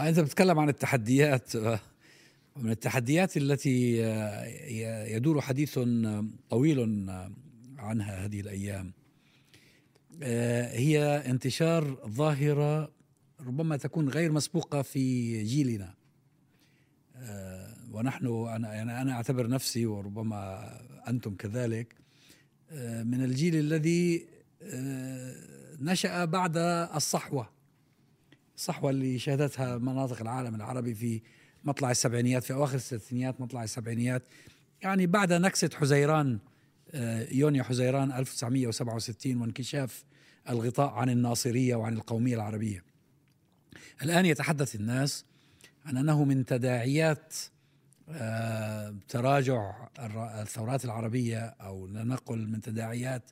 أنت بتتكلم عن التحديات من التحديات التي يدور حديث طويل عنها هذه الأيام هي انتشار ظاهرة ربما تكون غير مسبوقة في جيلنا. ونحن أنا يعني أنا أعتبر نفسي وربما أنتم كذلك من الجيل الذي نشأ بعد الصحوة. الصحوة اللي شهدتها مناطق العالم العربي في مطلع السبعينيات في أواخر الستينيات مطلع السبعينيات. يعني بعد نكسة حزيران يونيو حزيران 1967 وانكشاف الغطاء عن الناصرية وعن القومية العربية. الآن يتحدث الناس عن أنه من تداعيات تراجع الثورات العربية أو لنقل من تداعيات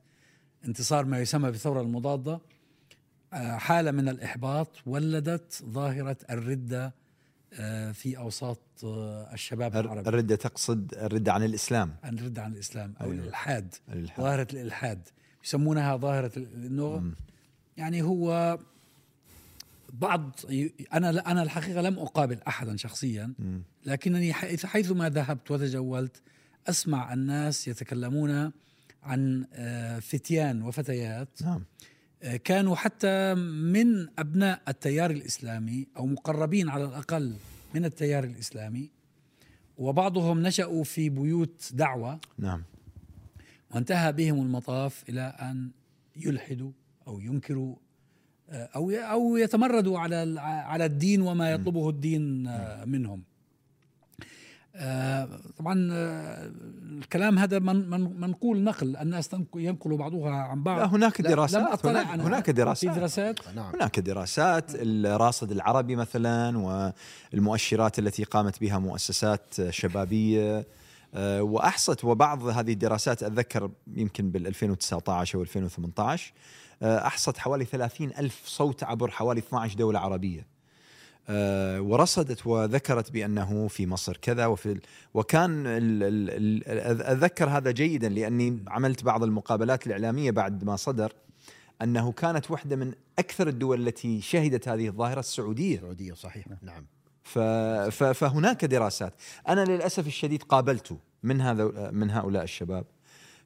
انتصار ما يسمى بالثورة المضادة. حالة من الإحباط ولدت ظاهرة الردة في أوساط الشباب العربي. الردة تقصد الردة عن الإسلام. الردة عن الإسلام أو أيوه. الإلحاد. ظاهرة الإلحاد. يسمونها ظاهرة إنه يعني هو بعض أنا أنا الحقيقة لم أقابل أحدا شخصيا لكنني حيثما ذهبت وتجولت أسمع الناس يتكلمون عن فتيان وفتيات. نعم. كانوا حتى من أبناء التيار الإسلامي أو مقربين على الأقل من التيار الإسلامي وبعضهم نشأوا في بيوت دعوة. نعم. وانتهى بهم المطاف إلى أن يلحدوا أو ينكروا أو أو يتمردوا على على الدين وما يطلبه الدين منهم. طبعا الكلام هذا من منقول نقل. الناس ينقل بعضها عن بعض. لا هناك دراسات. هناك, هناك دراسات في دراسات. نعم. هناك دراسات. الراصد العربي مثلا والمؤشرات التي قامت بها مؤسسات شبابية. وأحصت وبعض هذه الدراسات أتذكر يمكن بال 2019 أو 2018 أحصت حوالي 30 ألف صوت عبر حوالي 12 دولة عربية. ورصدت وذكرت بأنه في مصر كذا وفي وكان أتذكر هذا جيدا لأني عملت بعض المقابلات الإعلامية بعد ما صدر أنه كانت واحدة من أكثر الدول التي شهدت هذه الظاهرة السعودية. السعودية صحيح. نعم. فهناك دراسات. أنا للأسف الشديد قابلت من هذا من هؤلاء الشباب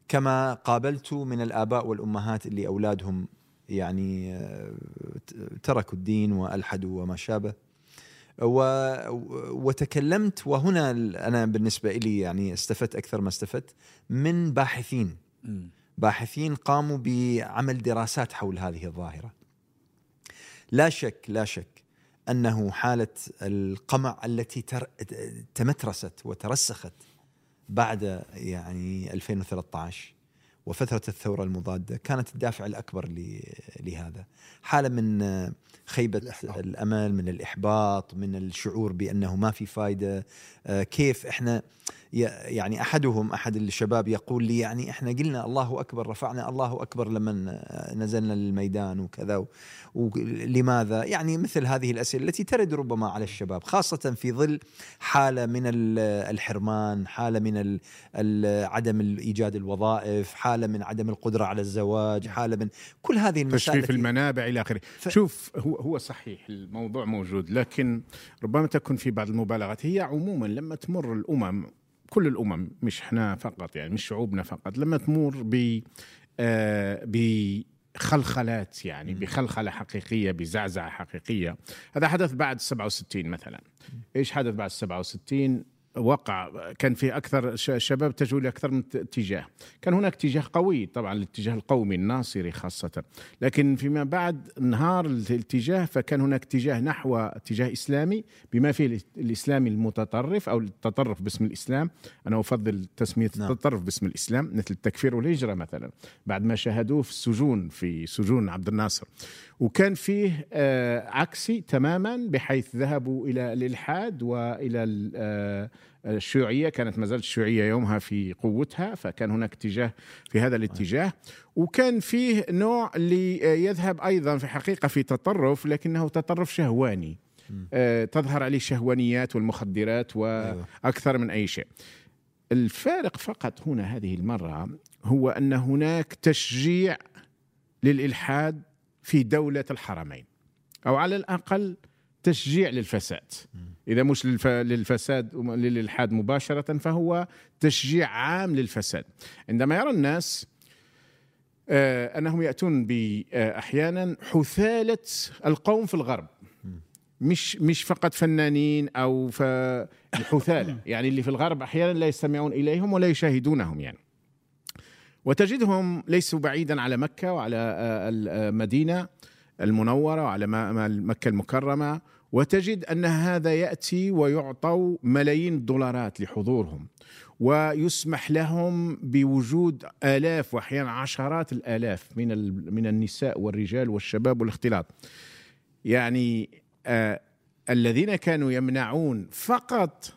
كما قابلت من الآباء والأمهات اللي أولادهم يعني تركوا الدين وألحدوا وما شابه. و وتكلمت وهنا أنا بالنسبة لي يعني استفدت أكثر ما استفدت من باحثين. باحثين قاموا بعمل دراسات حول هذه الظاهرة. لا شك لا شك أنه حالة القمع التي تمترست وترسخت بعد يعني 2013 وفترة الثورة المضادة كانت الدافع الأكبر لهذا. حالة من خيبة الإحباط. الأمل من الإحباط من الشعور بأنه ما في فايدة. كيف إحنا يعني أحدهم أحد الشباب يقول لي يعني إحنا قلنا الله أكبر رفعنا الله أكبر لما نزلنا للميدان وكذا ولماذا؟ يعني مثل هذه الأسئلة التي ترد ربما على الشباب خاصة في ظل حالة من الحرمان حالة من عدم إيجاد الوظائف حالة من عدم القدرة على الزواج حالة من كل هذه المسائل تشفيف المنابع إلى آخره. ف... شوف هو هو صحيح الموضوع موجود لكن ربما تكون في بعض المبالغات. هي عموما لما تمر الأمم كل الأمم مش إحنا فقط يعني مش شعوبنا فقط لما تمر ب آه بخلخلات يعني بخلخلة حقيقية بزعزعة حقيقية. هذا حدث بعد 67 مثلا. إيش حدث بعد 67 وقع كان في أكثر شباب اتجهوا لاكثر من اتجاه، كان هناك اتجاه قوي طبعا الاتجاه القومي الناصري خاصة، لكن فيما بعد انهار الاتجاه فكان هناك اتجاه نحو اتجاه إسلامي بما فيه الإسلامي المتطرف أو التطرف باسم الإسلام، أنا أفضل تسمية نعم. التطرف باسم الإسلام مثل التكفير والهجرة مثلا، بعد ما شاهدوه في السجون في سجون عبد الناصر. وكان فيه عكسي تماما بحيث ذهبوا إلى الإلحاد وإلى الشيوعية كانت ما زالت الشيوعية يومها في قوتها فكان هناك اتجاه في هذا الاتجاه. وكان فيه نوع اللي يذهب أيضا في حقيقة في تطرف لكنه تطرف شهواني. تظهر عليه الشهوانيات والمخدرات وأكثر من أي شيء. الفارق فقط هنا هذه المرة هو أن هناك تشجيع للإلحاد في دولة الحرمين أو على الأقل تشجيع للفساد. إذا مش للف... للفساد للإلحاد مباشرة فهو تشجيع عام للفساد. عندما يرى الناس آه، أنهم يأتون أحيانا حثالة القوم في الغرب. مش مش فقط فنانين أو الحثالة. يعني اللي في الغرب أحيانا لا يستمعون إليهم ولا يشاهدونهم يعني. وتجدهم ليسوا بعيدا على مكة وعلى آه، المدينة المنورة وعلى مكة المكرمة. وتجد أن هذا يأتي ويعطوا ملايين الدولارات لحضورهم ويسمح لهم بوجود آلاف وأحيانا عشرات الآلاف من من النساء والرجال والشباب والاختلاط. يعني آه الذين كانوا يمنعون فقط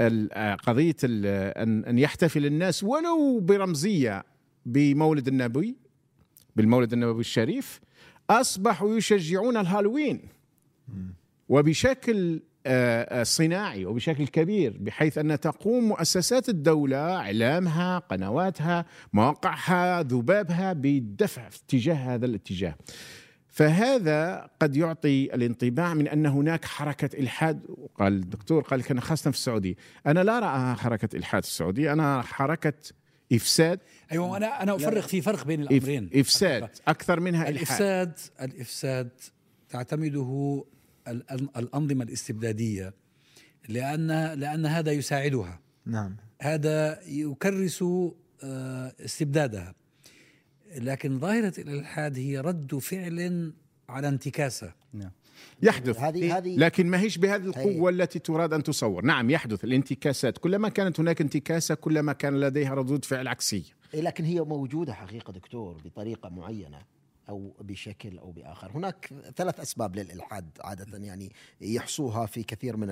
آه، قضية أن يحتفل الناس ولو برمزية بمولد النبي بالمولد النبوي الشريف أصبحوا يشجعون الهالوين. وبشكل آه، آه، صناعي وبشكل كبير بحيث أن تقوم مؤسسات الدولة إعلامها قنواتها مواقعها ذبابها بالدفع اتجاه هذا الاتجاه. فهذا قد يعطي الانطباع من أن هناك حركة إلحاد. قال الدكتور قال كان خاصة في السعودية. أنا لا ارى حركة إلحاد في السعودية. أنا حركة إفساد. أيوه أنا أنا أفرق في فرق بين الأمرين. إفساد. أكثر منها الإفساد الإفساد تعتمده الأنظمة الاستبدادية لأن لأن هذا يساعدها. نعم. هذا يكرس آه، استبدادها. لكن ظاهرة الإلحاد هي رد فعل على انتكاسة. نعم. يحدث. هذه هذه لكن ما هيش بهذه القوة التي تراد أن تصور. نعم يحدث الانتكاسات. كلما كانت هناك انتكاسة كلما كان لديها ردود فعل عكسية. لكن هي موجودة حقيقة دكتور بطريقة معينة. أو بشكل أو بآخر. هناك ثلاث أسباب للإلحاد عادة يعني يحصوها في كثير من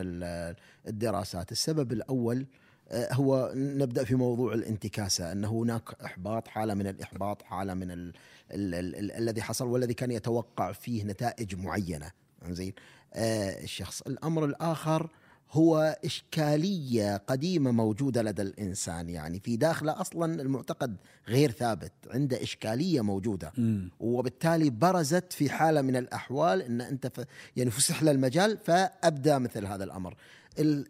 الدراسات. السبب الأول آه، هو نبدأ في موضوع الانتكاسة أن هناك إحباط حالة من الإحباط حالة من ال ال ال الذي حصل والذي كان يتوقع فيه نتائج معينة. زين آه الشخص. الأمر الآخر هو إشكالية قديمة موجودة لدى الإنسان يعني في داخله أصلا المعتقد غير ثابت عنده إشكالية موجودة. م. وبالتالي برزت في حالة من الأحوال أن أنت ف يعني فسح له المجال فأبدى مثل هذا الأمر.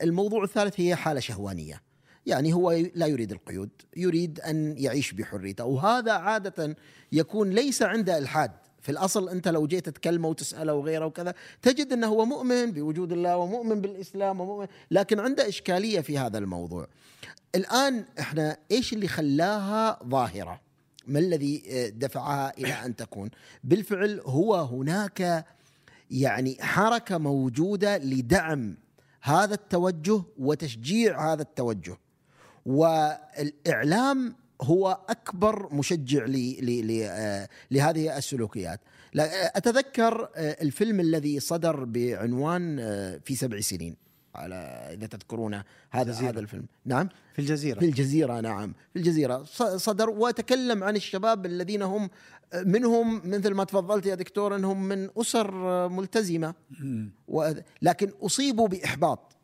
الموضوع الثالث هي حالة شهوانية. يعني هو لا يريد القيود يريد أن يعيش بحريته. وهذا عادة يكون ليس عنده إلحاد في الأصل أنت لو جيت تكلمه وتسأله وغيره وكذا تجد إنه هو مؤمن بوجود الله ومؤمن بالإسلام ومؤمن لكن عنده إشكالية في هذا الموضوع. الآن إحنا إيش اللي خلاها ظاهرة؟ ما الذي آه، دفعها إلى أن تكون؟ بالفعل هو هناك يعني حركة موجودة لدعم هذا التوجه وتشجيع هذا التوجه. والإعلام هو أكبر مشجع آه، لهذه السلوكيات. أتذكر آه، الفيلم الذي صدر بعنوان آه، في سبع سنين على إذا تذكرونه هذا هذا الفيلم. نعم؟ في الجزيرة. في الجزيرة نعم. في الجزيرة. صدر وتكلم عن الشباب الذين هم منهم مثل ما تفضلت يا دكتور إنهم من أسر ملتزمة. لكن أصيبوا بإحباط.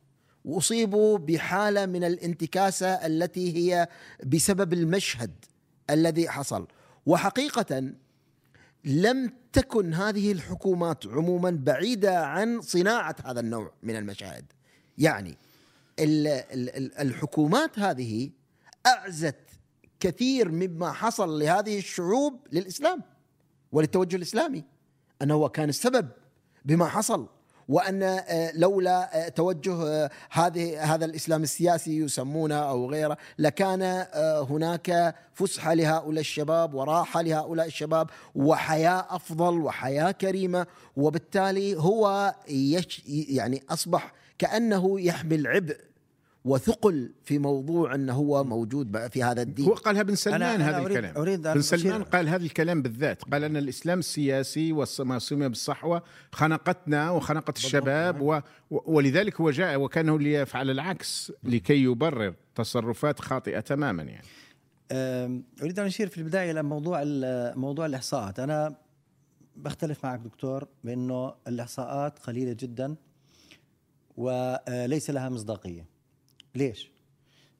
واصيبوا بحالة من الانتكاسة التي هي بسبب المشهد الذي حصل. وحقيقة لم تكن هذه الحكومات عموما بعيدة عن صناعة هذا النوع من المشاهد. يعني الحكومات هذه أعزت كثير مما حصل لهذه الشعوب للإسلام وللتوجه الإسلامي. أنه كان السبب بما حصل. وأن آه، لولا آه، توجه آه، هذه هذا الإسلام السياسي يسمونه أو غيره لكان هناك فسحه لهؤلاء الشباب وراحة لهؤلاء الشباب وحياة أفضل وحياة كريمة وبالتالي هو يعني أصبح كأنه يحمل عبء وثقل في موضوع أنه هو موجود في هذا الدين. هو قالها بن سلمان هذا أريد الكلام. أريد بن سلمان قال هذا الكلام بالذات. قال أن الإسلام السياسي وما سمي بالصحوة خنقتنا وخنقت الشباب و ولذلك هو جاء وكانه ليفعل العكس لكي يبرر تصرفات خاطئة تماما يعني. أريد أن أشير في البداية إلى موضوع موضوع الإحصاءات. أنا بختلف معك دكتور بأنه الإحصاءات قليلة جدا وليس لها مصداقية. ليش؟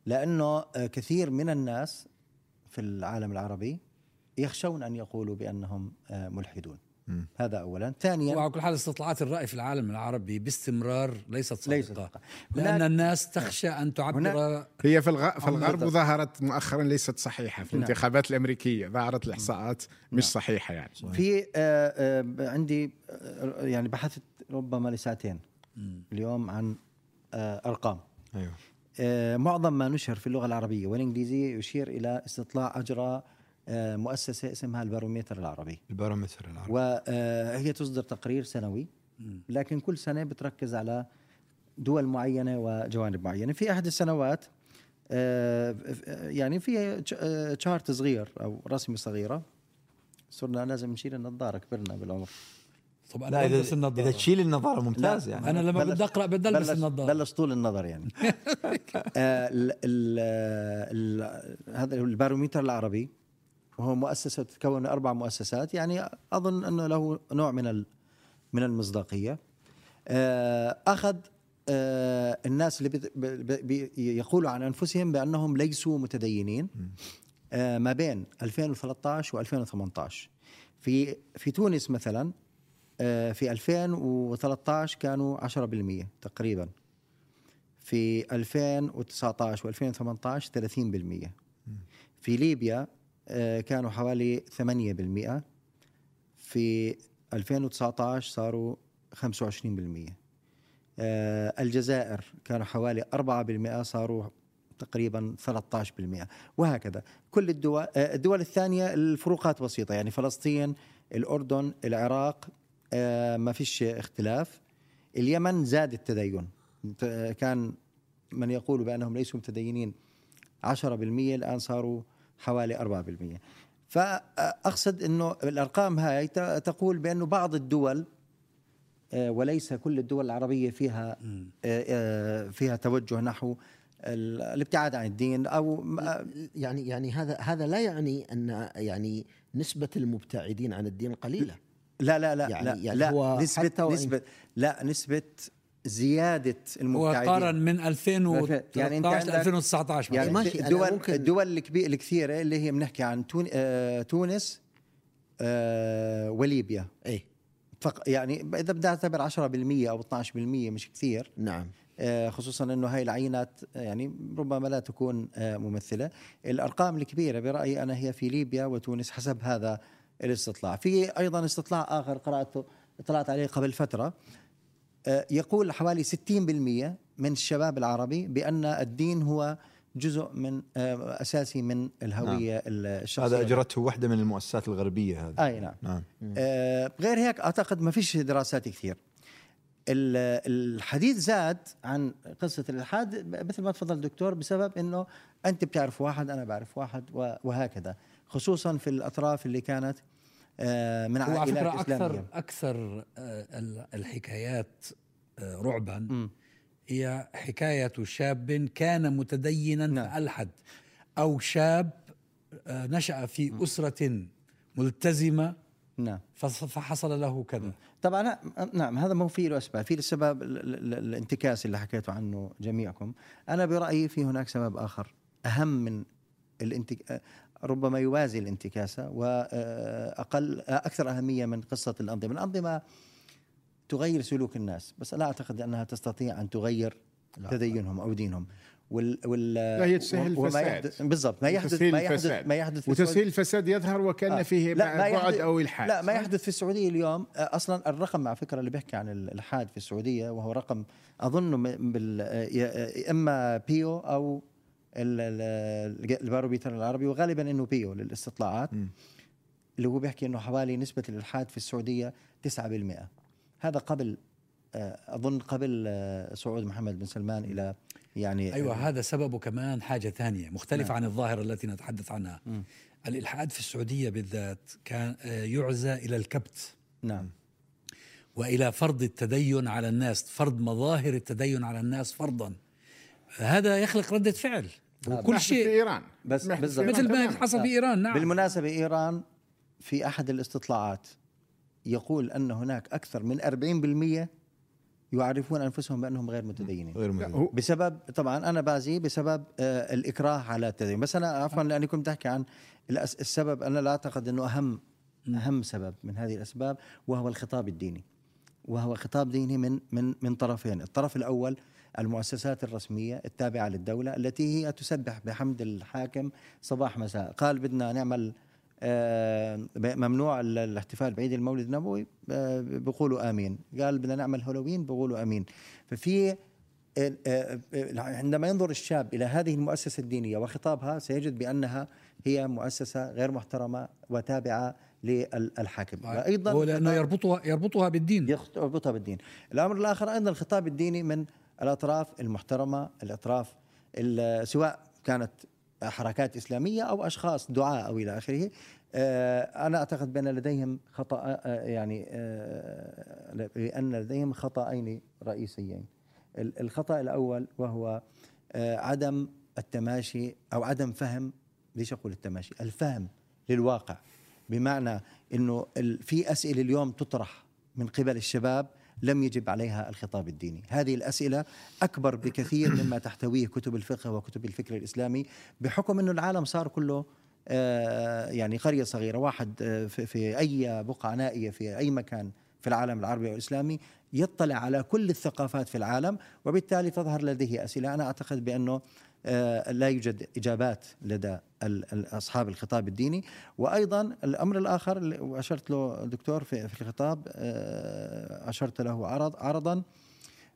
لأنه آه، كثير من الناس في العالم العربي يخشون أن يقولوا بأنهم آه، ملحدون. هذا اولا. ثانيا وعلى كل حال استطلاعات الرأي في العالم العربي باستمرار ليست ليست صادقة. صادقة. لأن هناك- الناس تخشى أن تعبر هي في الغ... في الغرب. ظهرت مؤخرا ليست صحيحة في نعم. الانتخابات الأمريكية ظهرت الاحصاءات مش صحيحة يعني. في آه، آه، عندي آه، يعني بحثت ربما لساعتين اليوم عن آه، أرقام. أيوه. معظم ما نشر في اللغة العربية والإنجليزية يشير إلى استطلاع أجرى آه، مؤسسة اسمها الباروميتر العربي. البارومتر العربي. وهي تصدر تقرير سنوي لكن كل سنة بتركز على دول معينة وجوانب معينة. في أحد السنوات آه، يعني في chart صغير أو رسمة صغيرة. صرنا لازم نشيل النظارة كبرنا بالعمر. طب لا أنا اذا بلبس النظارة. إذا تشيل النظارة ممتاز يعني. أنا لما بدي أقرأ بدي ألبس بلش- النظارة. بلش طول النظر يعني. آه، ال ال هذا الباروميتر العربي وهو مؤسسة تتكون من أربع مؤسسات. يعني أظن أنه له نوع من من المصداقية. آه، أخذ آه، الناس اللي بت- ب- ب- بي- يقولوا عن أنفسهم بأنهم ليسوا متدينين آه، ما بين 2013 و2018 في في تونس مثلا في 2013 كانوا 10% تقريبا. في 2019 و2018 30% في ليبيا آه، كانوا حوالي 8% في 2019 صاروا 25% آه، الجزائر كانوا حوالي 4% صاروا تقريبا 13% وهكذا. كل الدول آه، الدول الثانية الفروقات بسيطة يعني فلسطين الأردن العراق آه، ما فيش اختلاف. اليمن زاد التدين. ت- كان من يقول بأنهم ليسوا متدينين 10% الآن صاروا حوالي 4% فأقصد أنه الأرقام هاي تقول بأنه بعض الدول آه، وليس كل الدول العربية فيها آه، آه، فيها توجه نحو ال- الابتعاد عن الدين م- يعني يعني هذا هذا لا يعني أن يعني نسبة المبتعدين عن الدين قليلة. لا لا لا يعني- لا, يعني لا هو نسبة نسبة لا نسبة زيادة هو المبتعدين. قارن من يعني 2013 أنت ل عندك- 2019 يعني. ماشي، الدول ممكن- الدول الكبيرة الكثيرة اللي هي بنحكي عن تون آه تونس آه وليبيا. إيه. فق يعني إذا بدي أعتبر 10% أو 12% مش كثير. نعم. آه، خصوصا إنه هاي العينات يعني ربما لا تكون آه، ممثلة. الأرقام الكبيرة برأيي أنا هي في ليبيا وتونس حسب هذا الاستطلاع. في أيضا استطلاع آخر قراته اطلعت عليه قبل فترة. آه، يقول حوالي 60% من الشباب العربي بأن الدين هو جزء من آه، أساسي من الهوية الشخصية. هذا أجرته واحدة من المؤسسات الغربية هذه. أي نعم. نعم. آه، غير هيك أعتقد ما فيش دراسات كثير. ال- الحديث زاد عن قصة الإلحاد مثل ما تفضل الدكتور بسبب إنه أنت بتعرف واحد أنا بعرف واحد وهكذا. خصوصا في الأطراف اللي كانت آه، من هو على عائلات فكرة أكثر أكثر آه، ال- الحكايات آه، رعبا مم. هي حكاية شاب كان متدينا نعم. فألحد أو شاب نشأ في أسرة ملتزمة نعم. فحصل له كذا. طبعا نعم هذا مو في له اسباب في السبب ال- ال- ال- الانتكاس اللي حكيتوا عنه جميعكم. أنا برأيي في هناك سبب آخر أهم من الانتك... ربما يوازي الانتكاسة واقل أكثر أهمية من قصة الأنظمة الأنظمة تغير سلوك الناس بس لا أعتقد أنها تستطيع أن تغير تدينهم أو دينهم وال وال لا، هي تسهل وما الفساد. يحدث بالضبط ما يحدث ما يحدث. ما يحدث في وتسهيل الفساد يظهر وكأن آه. فيه لا، ما بعد يحدث- أو الحاد لا ما؟ يحدث في السعودية اليوم آه، أصلا الرقم على فكرة اللي بيحكي عن الالحاد في السعودية وهو رقم اظنه م- بال آه، يا- إما Pew أو الباروميتر العربي وغالبا إنه Pew للاستطلاعات مم. اللي هو بيحكي إنه حوالي نسبة الإلحاد في السعودية 9% هذا قبل آه، أظن قبل آه، صعود محمد بن سلمان إلى يعني أيوة هذا سببه كمان حاجة ثانية مختلفة نعم. عن الظاهرة التي نتحدث عنها مم. الإلحاد في السعودية بالذات كان آه، يعزى إلى الكبت نعم وإلى فرض التدين على الناس فرض مظاهر التدين على الناس فرضا هذا يخلق ردة فعل وكل يحدث في شيء إيران. بس بالضبط. مثل ما. حصل في إيران نعم. بالمناسبة إيران في أحد الاستطلاعات يقول أن هناك أكثر من 40% يعرفون أنفسهم بأنهم غير متدينين. غير هو بسبب طبعا أنا بازي بسبب آه الإكراه على التدين. بس أنا عفوا لأني كنت أحكي عن السبب أنا لا أعتقد أنه أهم أهم سبب من هذه الأسباب وهو الخطاب الديني. وهو خطاب ديني من من من طرفين، الطرف الأول المؤسسات الرسمية التابعة للدولة التي هي تسبح بحمد الحاكم صباح مساء، قال بدنا نعمل آه، ممنوع ال- الاحتفال بعيد المولد النبوي آه، بيقولوا آمين، قال بدنا نعمل هالوين بيقولوا آمين، ففي آه، عندما ينظر الشاب إلى هذه المؤسسة الدينية وخطابها سيجد بأنها هي مؤسسة غير محترمة وتابعة للحاكم. وأيضا هو لأنه يربطها يربطها بالدين. يربطها بالدين. الأمر الآخر أيضا الخطاب الديني من الأطراف المحترمة الأطراف ال- سواء كانت حركات إسلامية أو أشخاص دعاء أو إلى آخره. آه، أنا أعتقد بأن لديهم خطأ آه، يعني آه، بان لديهم خطأين رئيسيين. ال- الخطأ الأول وهو عدم التماشي أو عدم فهم ليش أقول التماشي؟ الفهم للواقع. بمعنى إنه في أسئلة اليوم تطرح من قبل الشباب لم يجب عليها الخطاب الديني. هذه الأسئلة أكبر بكثير مما تحتويه كتب الفقه وكتب الفكر الإسلامي بحكم أنه العالم صار كله آه، يعني قرية صغيرة واحد آه، في- أي بقعة نائية في أي مكان في العالم العربي والإسلامي يطلع على كل الثقافات في العالم وبالتالي تظهر لديه أسئلة. أنا أعتقد بأنه لا يوجد إجابات لدى أصحاب الخطاب الديني. وأيضا الأمر الآخر اللي وأشرت له دكتور في في الخطاب آه، أشرت له عرض عرضا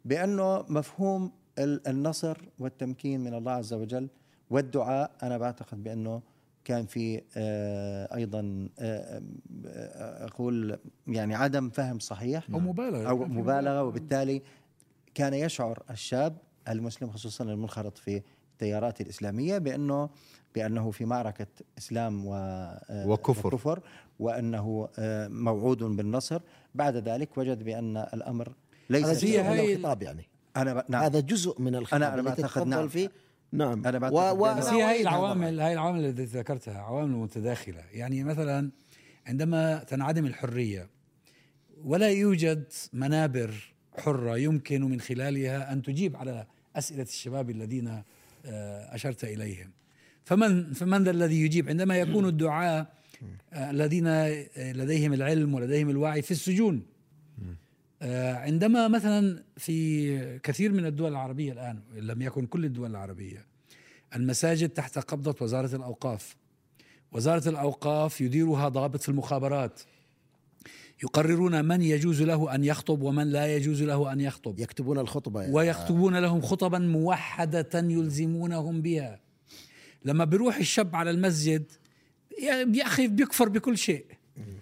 بأنه مفهوم ال- النصر والتمكين من الله عز وجل والدعاء أنا بعتقد بأنه كان في آه، أيضا آه، آه، أقول يعني عدم فهم صحيح أو مبالغة. أو مبالغة وبالتالي كان يشعر الشاب المسلم خصوصا المنخرط في التيارات الإسلامية بأنه بأنه في معركة إسلام و آه، وكفر. وكفر وأنه آه، موعود بالنصر. بعد ذلك وجد بأن الأمر ليس هذا هي جزء من هاي- الخطاب يعني. أنا ب... نعم. هذا جزء من الخطاب أنا اللي بعتقد نعم. فيه. نعم. أنا بعتقد و- و- بس أنا هي هاي العوامل هاي العوامل التي ذكرتها عوامل متداخلة. يعني مثلا عندما تنعدم الحرية ولا يوجد منابر حرة يمكن من خلالها أن تجيب على أسئلة الشباب الذين آه، أشرت إليهم. فمن فمن ذا الذي يجيب؟ عندما يكون الدعاة آه، الذين آه، لديهم العلم ولديهم الوعي في السجون. عندما مثلا في كثير من الدول العربية الآن لم يكن كل الدول العربية المساجد تحت قبضة وزارة الأوقاف. وزارة الأوقاف يديرها ضابط في المخابرات. يقررون من يجوز له أن يخطب ومن لا يجوز له أن يخطب. يكتبون الخطبة يعني. ويخطبون لهم خطبا موحدة يلزمونهم بها. لما بيروح الشاب على المسجد يا أخي بيكفر بكل شيء.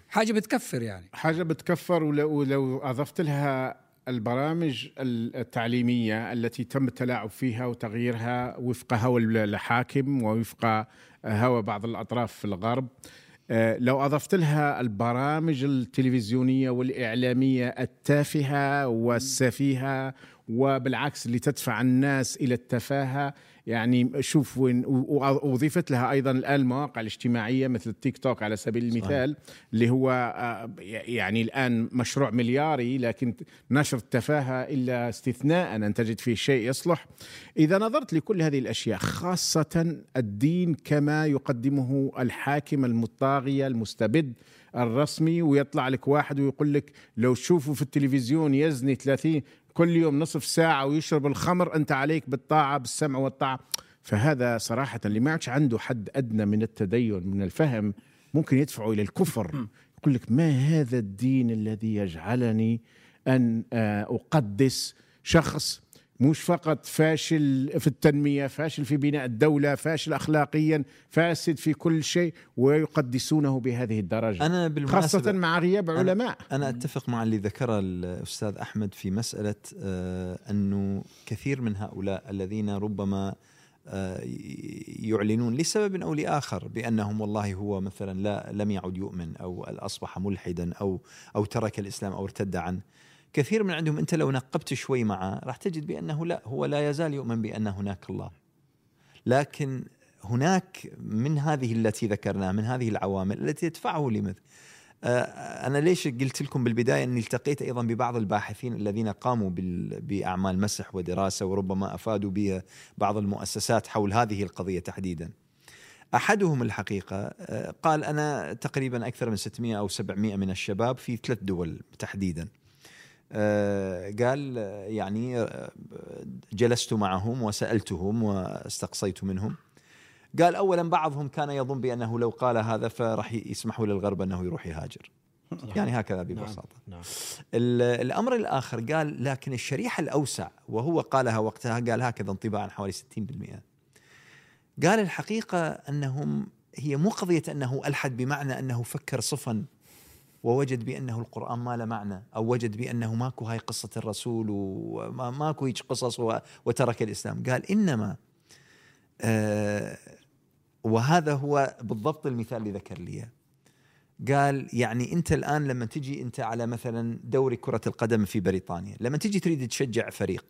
حاجة بتكفر يعني. حاجة بتكفر ولو, ولو أضفت لها البرامج التعليمية التي تم التلاعب فيها وتغييرها وفق هوى الحاكم ووفق هوى بعض الأطراف في الغرب آه، لو أضفت لها البرامج التلفزيونية والإعلامية التافهة والسفيهة وبالعكس اللي تدفع الناس إلى التفاهة يعني شوف وين واضيفت لها أيضا الآن المواقع الاجتماعية مثل التيك توك على سبيل المثال اللي هو آه، يعني الآن مشروع ملياري لكن نشر التفاهة إلا استثناء أن تجد فيه شيء يصلح. إذا نظرت لكل هذه الأشياء خاصة الدين كما يقدمه الحاكم المطاغيه المستبد الرسمي ويطلع لك واحد ويقول لك لو تشوفوا في التلفزيون يزني 30 كل يوم نصف ساعة ويشرب الخمر أنت عليك بالطاعة بالسمع والطاعة. فهذا صراحة اللي ما عادش عنده حد أدنى من التدين من الفهم ممكن يدفعه إلى الكفر. يقول لك ما هذا الدين الذي يجعلني أن آه، أقدس شخص؟ مش فقط فاشل في التنمية فاشل في بناء الدولة فاشل أخلاقيا فاسد في كل شيء ويقدسونه بهذه الدرجة أنا بالمناسبة خاصة مع غياب علماء. أنا أتفق مع اللي ذكره الأستاذ أحمد في مسألة آه، أنه كثير من هؤلاء الذين ربما آه، يعلنون لسبب أو لآخر بأنهم والله هو مثلا لا لم يعد يؤمن أو أصبح ملحدا أو أو ترك الإسلام أو ارتد عنه. كثير من عندهم أنت لو نقبت شوي معه راح تجد بأنه لا هو لا يزال يؤمن بأن هناك الله. لكن هناك من هذه التي ذكرناها من هذه العوامل التي تدفعه لمثل. آه، أنا ليش قلت لكم بالبداية أني التقيت أيضا ببعض الباحثين الذين قاموا بأعمال مسح ودراسة وربما أفادوا بها بعض المؤسسات حول هذه القضية تحديدا. أحدهم الحقيقة آه، قال أنا تقريبا أكثر من 600 أو 700 من الشباب في ثلاث دول تحديدا. قال آه، يعني آه، جلست معهم وسألتهم واستقصيت منهم. قال اولا بعضهم كان يظن بأنه لو قال هذا فراح يسمحوا للغرب أنه يروح يهاجر. يعني هكذا ببساطة. نعم ال- الأمر الآخر قال لكن الشريحة الأوسع وهو قالها وقتها قال هكذا انطباعا حوالي 60% قال الحقيقة أنهم هي مو قضية أنه ألحد بمعنى أنه فكر صفا ووجد بأنه القرآن ما له معنى أو وجد بأنه ماكو هاي قصة الرسول وما ماكو هيك قصص وترك الإسلام قال إنما آه وهذا هو بالضبط المثال اللي ذكر لي. قال يعني أنت الآن لما تجي أنت على مثلا دوري كرة القدم في بريطانيا لما تجي تريد تشجع فريق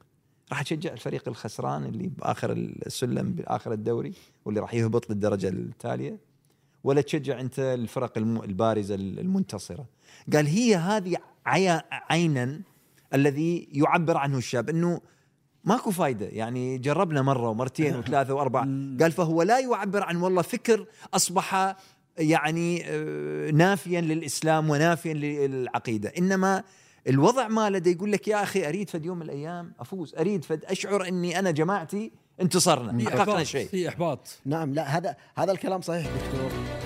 راح تشجع الفريق الخسران اللي بآخر السلم بآخر الدوري واللي راح يهبط للدرجة التالية ولا تشجع أنت الفرق البارزة المنتصرة. قال هي هذه عينا الذي يعبر عنه الشاب إنه ماكو فايدة. يعني جربنا مرة ومرتين وثلاثة وأربعة. قال فهو لا يعبر عن والله فكر أصبح يعني آه، نافيا للإسلام ونافيا للعقيدة. إنما الوضع ما لدي يقول لك يا أخي أريد فد يوم من الأيام أفوز. أريد فد أشعر إني أنا جماعتي انتصرنا في حققنا إحباط، شيء. في إحباط. نعم لا هذا هذا الكلام صحيح دكتور.